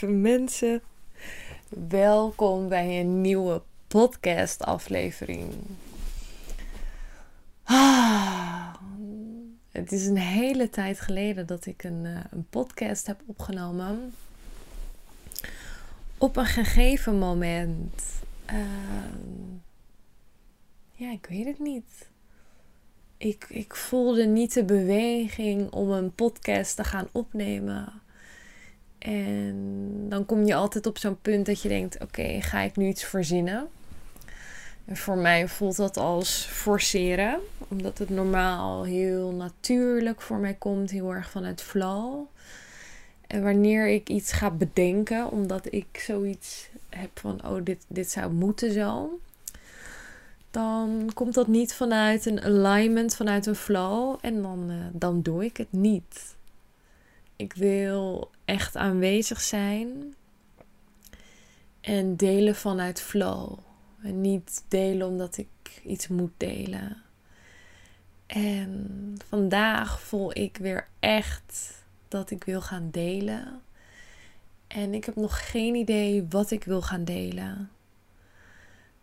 lieve mensen. Welkom bij een nieuwe podcast-aflevering. Ah, het is een hele tijd geleden dat ik een, uh, een podcast heb opgenomen. Op een gegeven moment. Uh, ja, ik weet het niet. Ik, ik voelde niet de beweging om een podcast te gaan opnemen. En dan kom je altijd op zo'n punt dat je denkt: oké, ga ik nu iets verzinnen? En voor mij voelt dat als forceren, omdat het normaal heel natuurlijk voor mij komt, heel erg vanuit flow. En wanneer ik iets ga bedenken, omdat ik zoiets heb van: oh, dit, dit zou moeten zo, dan komt dat niet vanuit een alignment, vanuit een flow. En dan, uh, dan doe ik het niet. Ik wil echt aanwezig zijn en delen vanuit flow. En niet delen omdat ik iets moet delen. En vandaag voel ik weer echt dat ik wil gaan delen. En ik heb nog geen idee wat ik wil gaan delen.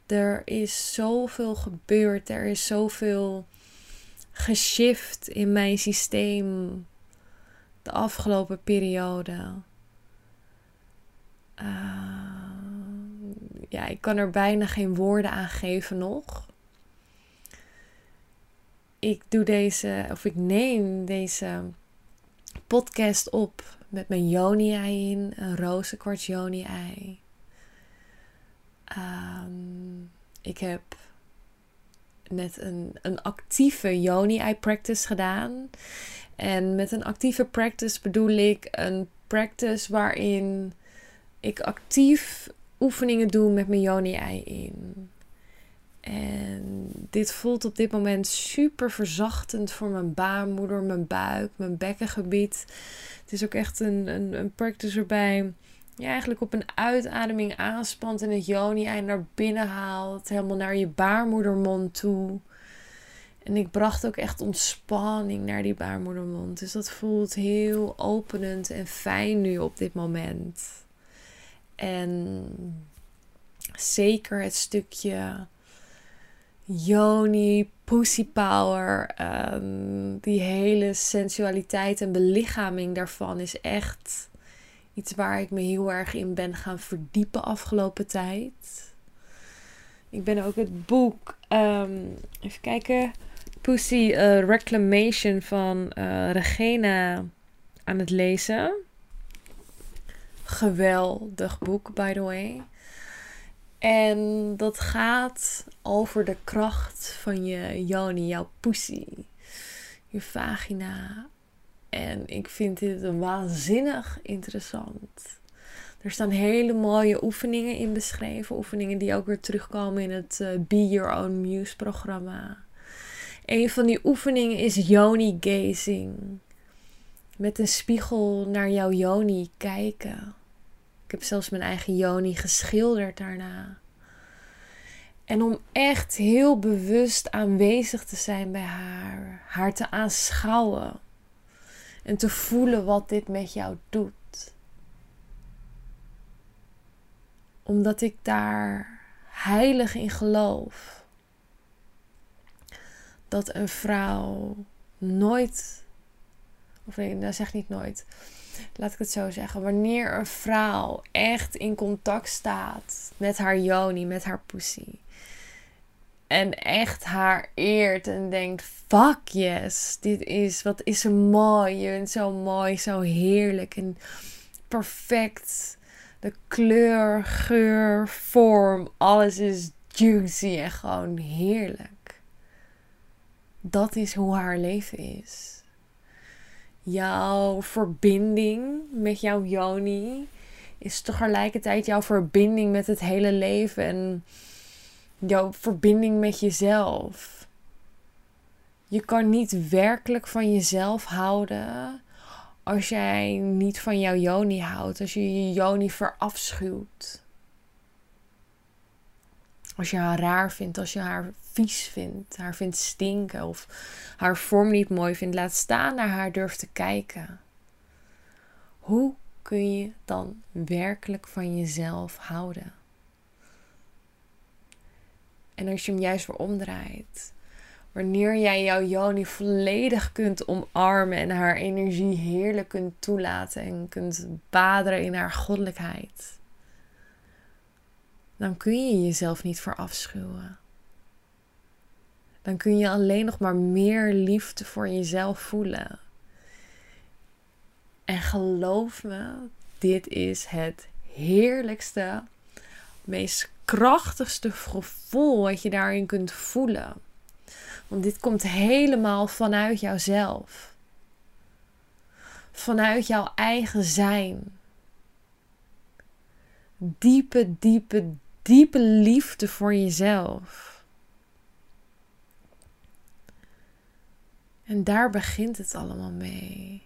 Er is zoveel gebeurd. Er is zoveel geshift in mijn systeem de afgelopen periode. Uh, ja, ik kan er bijna geen woorden aan geven nog. Ik doe deze, of ik neem deze podcast op met mijn Joni-ei in, een rozenkwarts Joni-ei. Um, ik heb net een, een actieve Yoni-eye practice gedaan. En met een actieve practice bedoel ik een practice waarin ik actief oefeningen doe met mijn Yoni-eye in. En dit voelt op dit moment super verzachtend voor mijn baarmoeder, mijn buik, mijn bekkengebied. Het is ook echt een, een, een practice waarbij je eigenlijk op een uitademing aanspant en het joni-ei naar binnen haalt, helemaal naar je baarmoedermond toe. En ik bracht ook echt ontspanning naar die baarmoedermond. Dus dat voelt heel openend en fijn nu op dit moment. En zeker het stukje Yoni, Pussy Power, um, die hele sensualiteit en belichaming daarvan is echt Iets waar ik me heel erg in ben gaan verdiepen afgelopen tijd. Ik ben ook het boek, um, even kijken, Pussy uh, Reclamation van uh, Regena aan het lezen. Geweldig boek, by the way. En dat gaat over de kracht van je yoni, jouw pussy, je vagina, en ik vind dit waanzinnig interessant. Er staan hele mooie oefeningen in beschreven. Oefeningen die ook weer terugkomen in het uh, Be Your Own Muse programma. Een van die oefeningen is yoni gazing. Met een spiegel naar jouw yoni kijken. Ik heb zelfs mijn eigen yoni geschilderd daarna. En om echt heel bewust aanwezig te zijn bij haar. Haar te aanschouwen en te voelen wat dit met jou doet. Omdat ik daar heilig in geloof. Dat een vrouw nooit, of nee, dat zeg niet nooit. Laat ik het zo zeggen. Wanneer een vrouw echt in contact staat met haar yoni, met haar pussy en echt haar eert en denkt: fuck yes, dit is, wat is er mooi. Je bent zo mooi, zo heerlijk en perfect. De kleur, geur, vorm, alles is juicy en gewoon heerlijk. Dat is hoe haar leven is. Jouw verbinding met jouw Yoni is tegelijkertijd jouw verbinding met het hele leven en jouw verbinding met jezelf. Je kan niet werkelijk van jezelf houden als jij niet van jouw joni houdt, als je je joni verafschuwt. Als je haar raar vindt, als je haar vies vindt, haar vindt stinken of haar vorm niet mooi vindt, laat staan naar haar durft te kijken. Hoe kun je dan werkelijk van jezelf houden? En als je hem juist weer omdraait, wanneer jij jouw Joni volledig kunt omarmen en haar energie heerlijk kunt toelaten en kunt baderen in haar goddelijkheid, dan kun je jezelf niet verafschuwen. Dan kun je alleen nog maar meer liefde voor jezelf voelen. En geloof me, dit is het heerlijkste, meest krachtigste gevoel wat je daarin kunt voelen. Want dit komt helemaal vanuit jouzelf. Vanuit jouw eigen zijn. Diepe, diepe, diepe liefde voor jezelf. En daar begint het allemaal mee.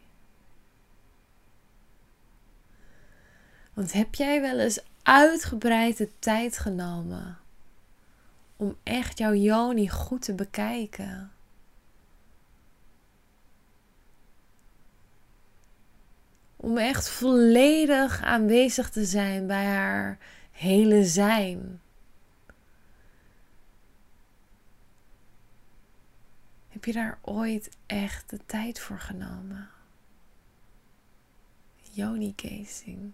Want heb jij wel eens uitgebreid de tijd genomen om echt jouw Joni goed te bekijken? Om echt volledig aanwezig te zijn bij haar hele zijn. Heb je daar ooit echt de tijd voor genomen? Joni Casing.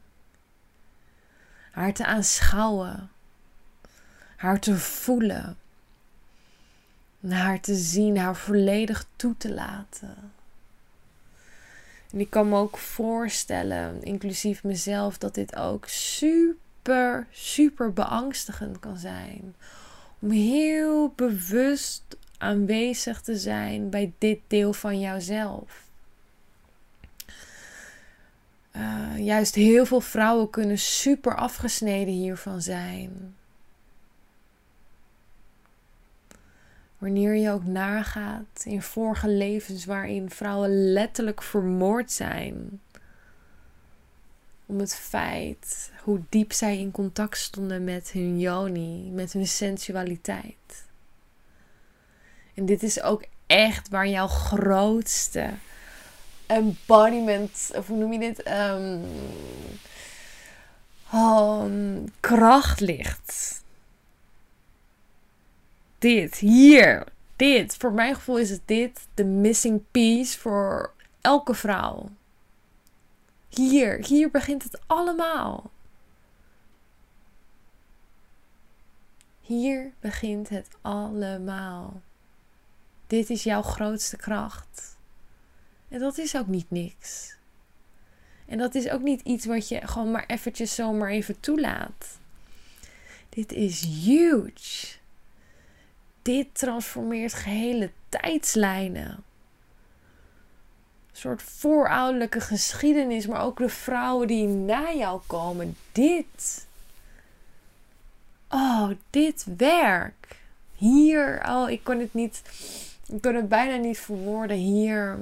Haar te aanschouwen. Haar te voelen. Haar te zien, haar volledig toe te laten. En ik kan me ook voorstellen, inclusief mezelf, dat dit ook super, super beangstigend kan zijn. Om heel bewust aanwezig te zijn bij dit deel van jouzelf. Uh, juist heel veel vrouwen kunnen super afgesneden hiervan zijn. Wanneer je ook nagaat in vorige levens waarin vrouwen letterlijk vermoord zijn. Om het feit hoe diep zij in contact stonden met hun yoni, met hun sensualiteit. En dit is ook echt waar jouw grootste embodiment, of hoe noem je dit? Um, kracht ligt. Dit, hier, dit. Voor mijn gevoel is het dit de missing piece voor elke vrouw. Hier, hier begint het allemaal. Hier begint het allemaal. Dit is jouw grootste kracht. En dat is ook niet niks. En dat is ook niet iets wat je gewoon maar eventjes zomaar even toelaat. Dit is huge. Dit transformeert gehele tijdslijnen. Soort voorouderlijke geschiedenis, maar ook de vrouwen die na jou komen. Dit. Oh, dit werk. Hier, oh, ik kon het niet ik kan het bijna niet verwoorden. Hier,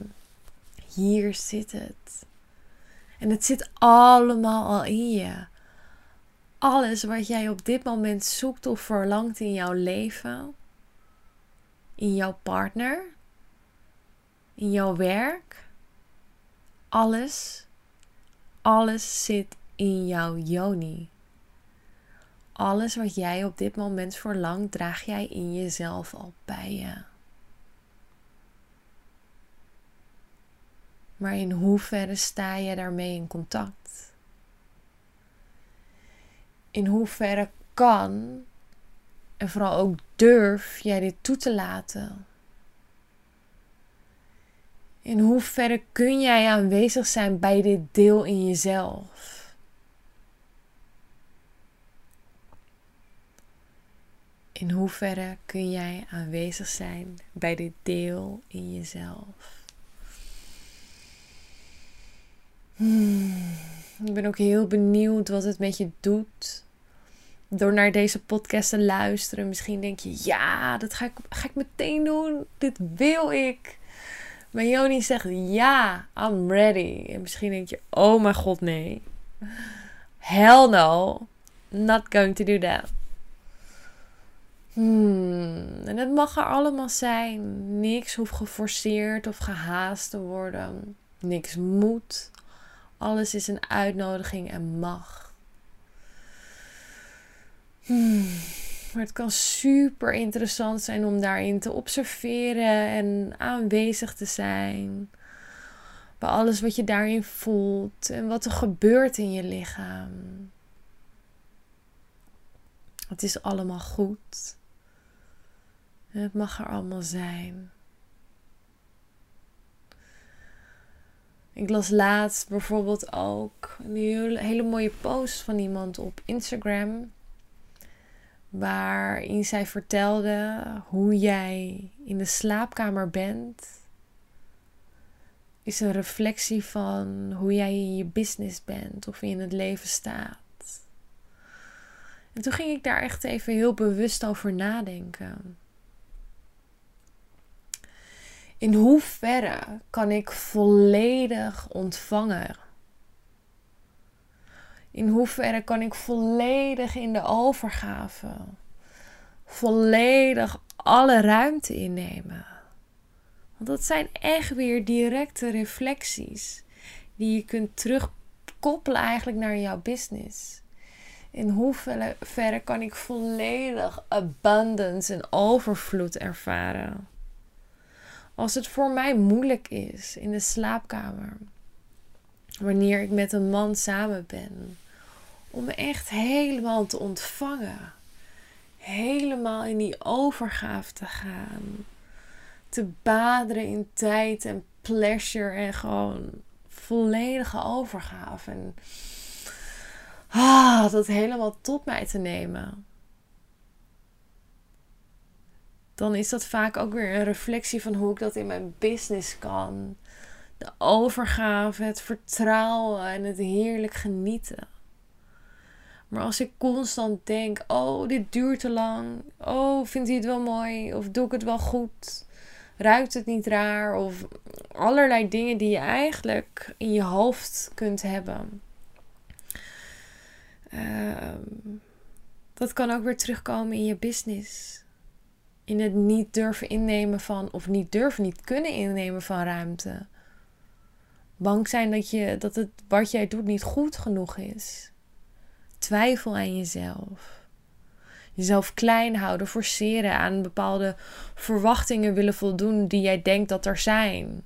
hier zit het. En het zit allemaal al in je. Alles wat jij op dit moment zoekt of verlangt in jouw leven, in jouw partner, in jouw werk, alles, alles zit in jouw yoni. Alles wat jij op dit moment verlangt, draag jij in jezelf al bij je. Maar in hoeverre sta je daarmee in contact? In hoeverre kan en vooral ook durf jij dit toe te laten? In hoeverre kun jij aanwezig zijn bij dit deel in jezelf? In hoeverre kun jij aanwezig zijn bij dit deel in jezelf? Hmm. Ik ben ook heel benieuwd wat het met je doet. Door naar deze podcast te luisteren. Misschien denk je, ja, dat ga ik, ga ik meteen doen. Dit wil ik. Maar Joni zegt, ja, I'm ready. En misschien denk je, oh mijn god, nee. Hell no. Not going to do that. Hmm. En het mag er allemaal zijn. Niks hoeft geforceerd of gehaast te worden. Niks moet Alles is een uitnodiging en mag. Hmm. Maar het kan super interessant zijn om daarin te observeren en aanwezig te zijn. Bij alles wat je daarin voelt en wat er gebeurt in je lichaam. Het is allemaal goed. Het mag er allemaal zijn. Ik las laatst bijvoorbeeld ook een hele, hele mooie post van iemand op Instagram. Waarin zij vertelde hoe jij in de slaapkamer bent. Is een reflectie van hoe jij in je business bent of in het leven staat. En toen ging ik daar echt even heel bewust over nadenken. In hoeverre kan ik volledig ontvangen? In hoeverre kan ik volledig in de overgave, volledig alle ruimte innemen? Want dat zijn echt weer directe reflecties die je kunt terugkoppelen eigenlijk naar jouw business. In hoeverre kan ik volledig abundance en overvloed ervaren? Als het voor mij moeilijk is in de slaapkamer, wanneer ik met een man samen ben, om me echt helemaal te ontvangen, helemaal in die overgave te gaan, te baderen in tijd en pleasure en gewoon volledige overgave. En ah, dat helemaal tot mij te nemen. dan is dat vaak ook weer een reflectie van hoe ik dat in mijn business kan. De overgave, het vertrouwen en het heerlijk genieten. Maar als ik constant denk: oh, dit duurt te lang. Oh, vindt hij het wel mooi? Of doe ik het wel goed? Ruikt het niet raar? Of allerlei dingen die je eigenlijk in je hoofd kunt hebben. Ehm, dat kan ook weer terugkomen in je business in het niet durven innemen van, of niet durven, niet kunnen innemen van ruimte. Bang zijn dat, je, dat het wat jij doet niet goed genoeg is. Twijfel aan jezelf. Jezelf klein houden, forceren aan bepaalde verwachtingen willen voldoen die jij denkt dat er zijn.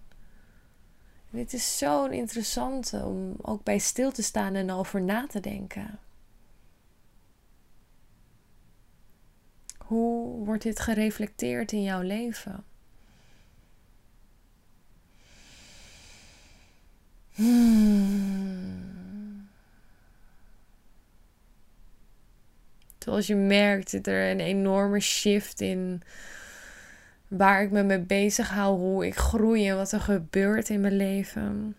dit is zo'n interessante om ook bij stil te staan en over na te denken. Hoe wordt dit gereflecteerd in jouw leven? Zoals je merkt zit er een enorme shift in waar ik me mee bezig hou, hoe ik groei en wat er gebeurt in mijn leven.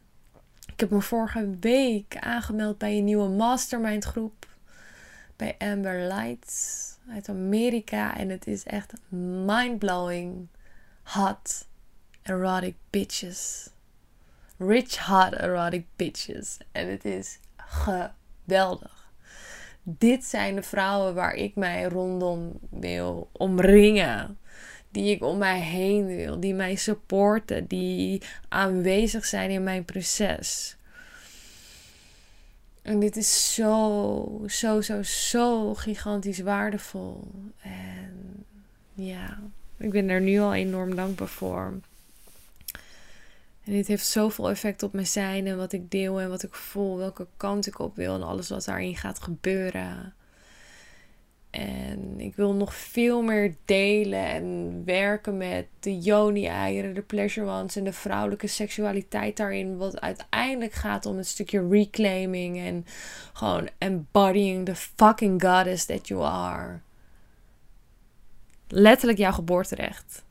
Ik heb me vorige week aangemeld bij een nieuwe mastermind groep bij Amber Lights uit Amerika. En het is echt mind-blowing. Hot erotic bitches. Rich hot erotic bitches. En het is geweldig. Dit zijn de vrouwen waar ik mij rondom wil omringen. Die ik om mij heen wil. Die mij supporten. Die aanwezig zijn in mijn proces. En dit is zo, zo, zo, zo gigantisch waardevol. En ja, ik ben er nu al enorm dankbaar voor. En dit heeft zoveel effect op mijn zijn en wat ik deel en wat ik voel, welke kant ik op wil en alles wat daarin gaat gebeuren. En ik wil nog veel meer delen en werken met de yoni-eieren, de pleasure ones en de vrouwelijke seksualiteit daarin. Wat uiteindelijk gaat om een stukje reclaiming en gewoon embodying the fucking goddess that you are. Letterlijk jouw geboorterecht.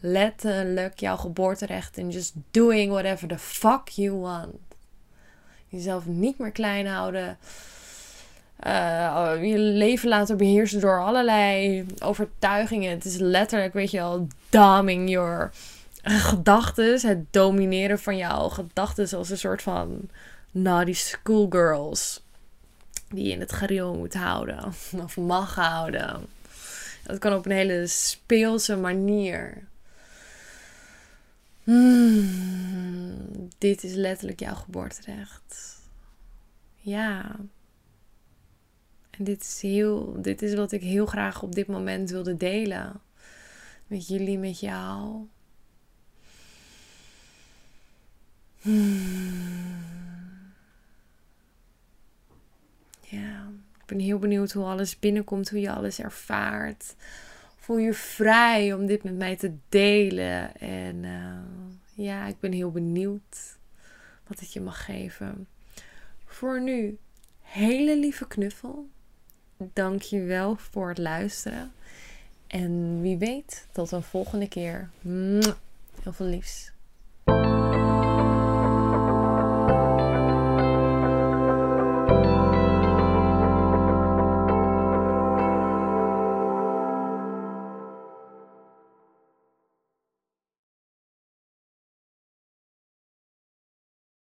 Letterlijk jouw geboorterecht. En just doing whatever the fuck you want. Jezelf niet meer klein houden uh, je leven laten beheersen door allerlei overtuigingen. Het is letterlijk, weet je wel, daming your gedachten. Het domineren van jouw gedachten als een soort van naughty schoolgirls. Die je in het gareel moet houden. Of mag houden. Dat kan op een hele speelse manier. Hmm, dit is letterlijk jouw geboorterecht. ja. En dit is heel, dit is wat ik heel graag op dit moment wilde delen. Met jullie, met jou. Hmm. Ja, ik ben heel benieuwd hoe alles binnenkomt, hoe je alles ervaart. Voel je vrij om dit met mij te delen. En uh, ja, ik ben heel benieuwd wat het je mag geven. Voor nu, hele lieve knuffel. Dank je wel voor het luisteren. En wie weet, tot een volgende keer. Heel veel liefs.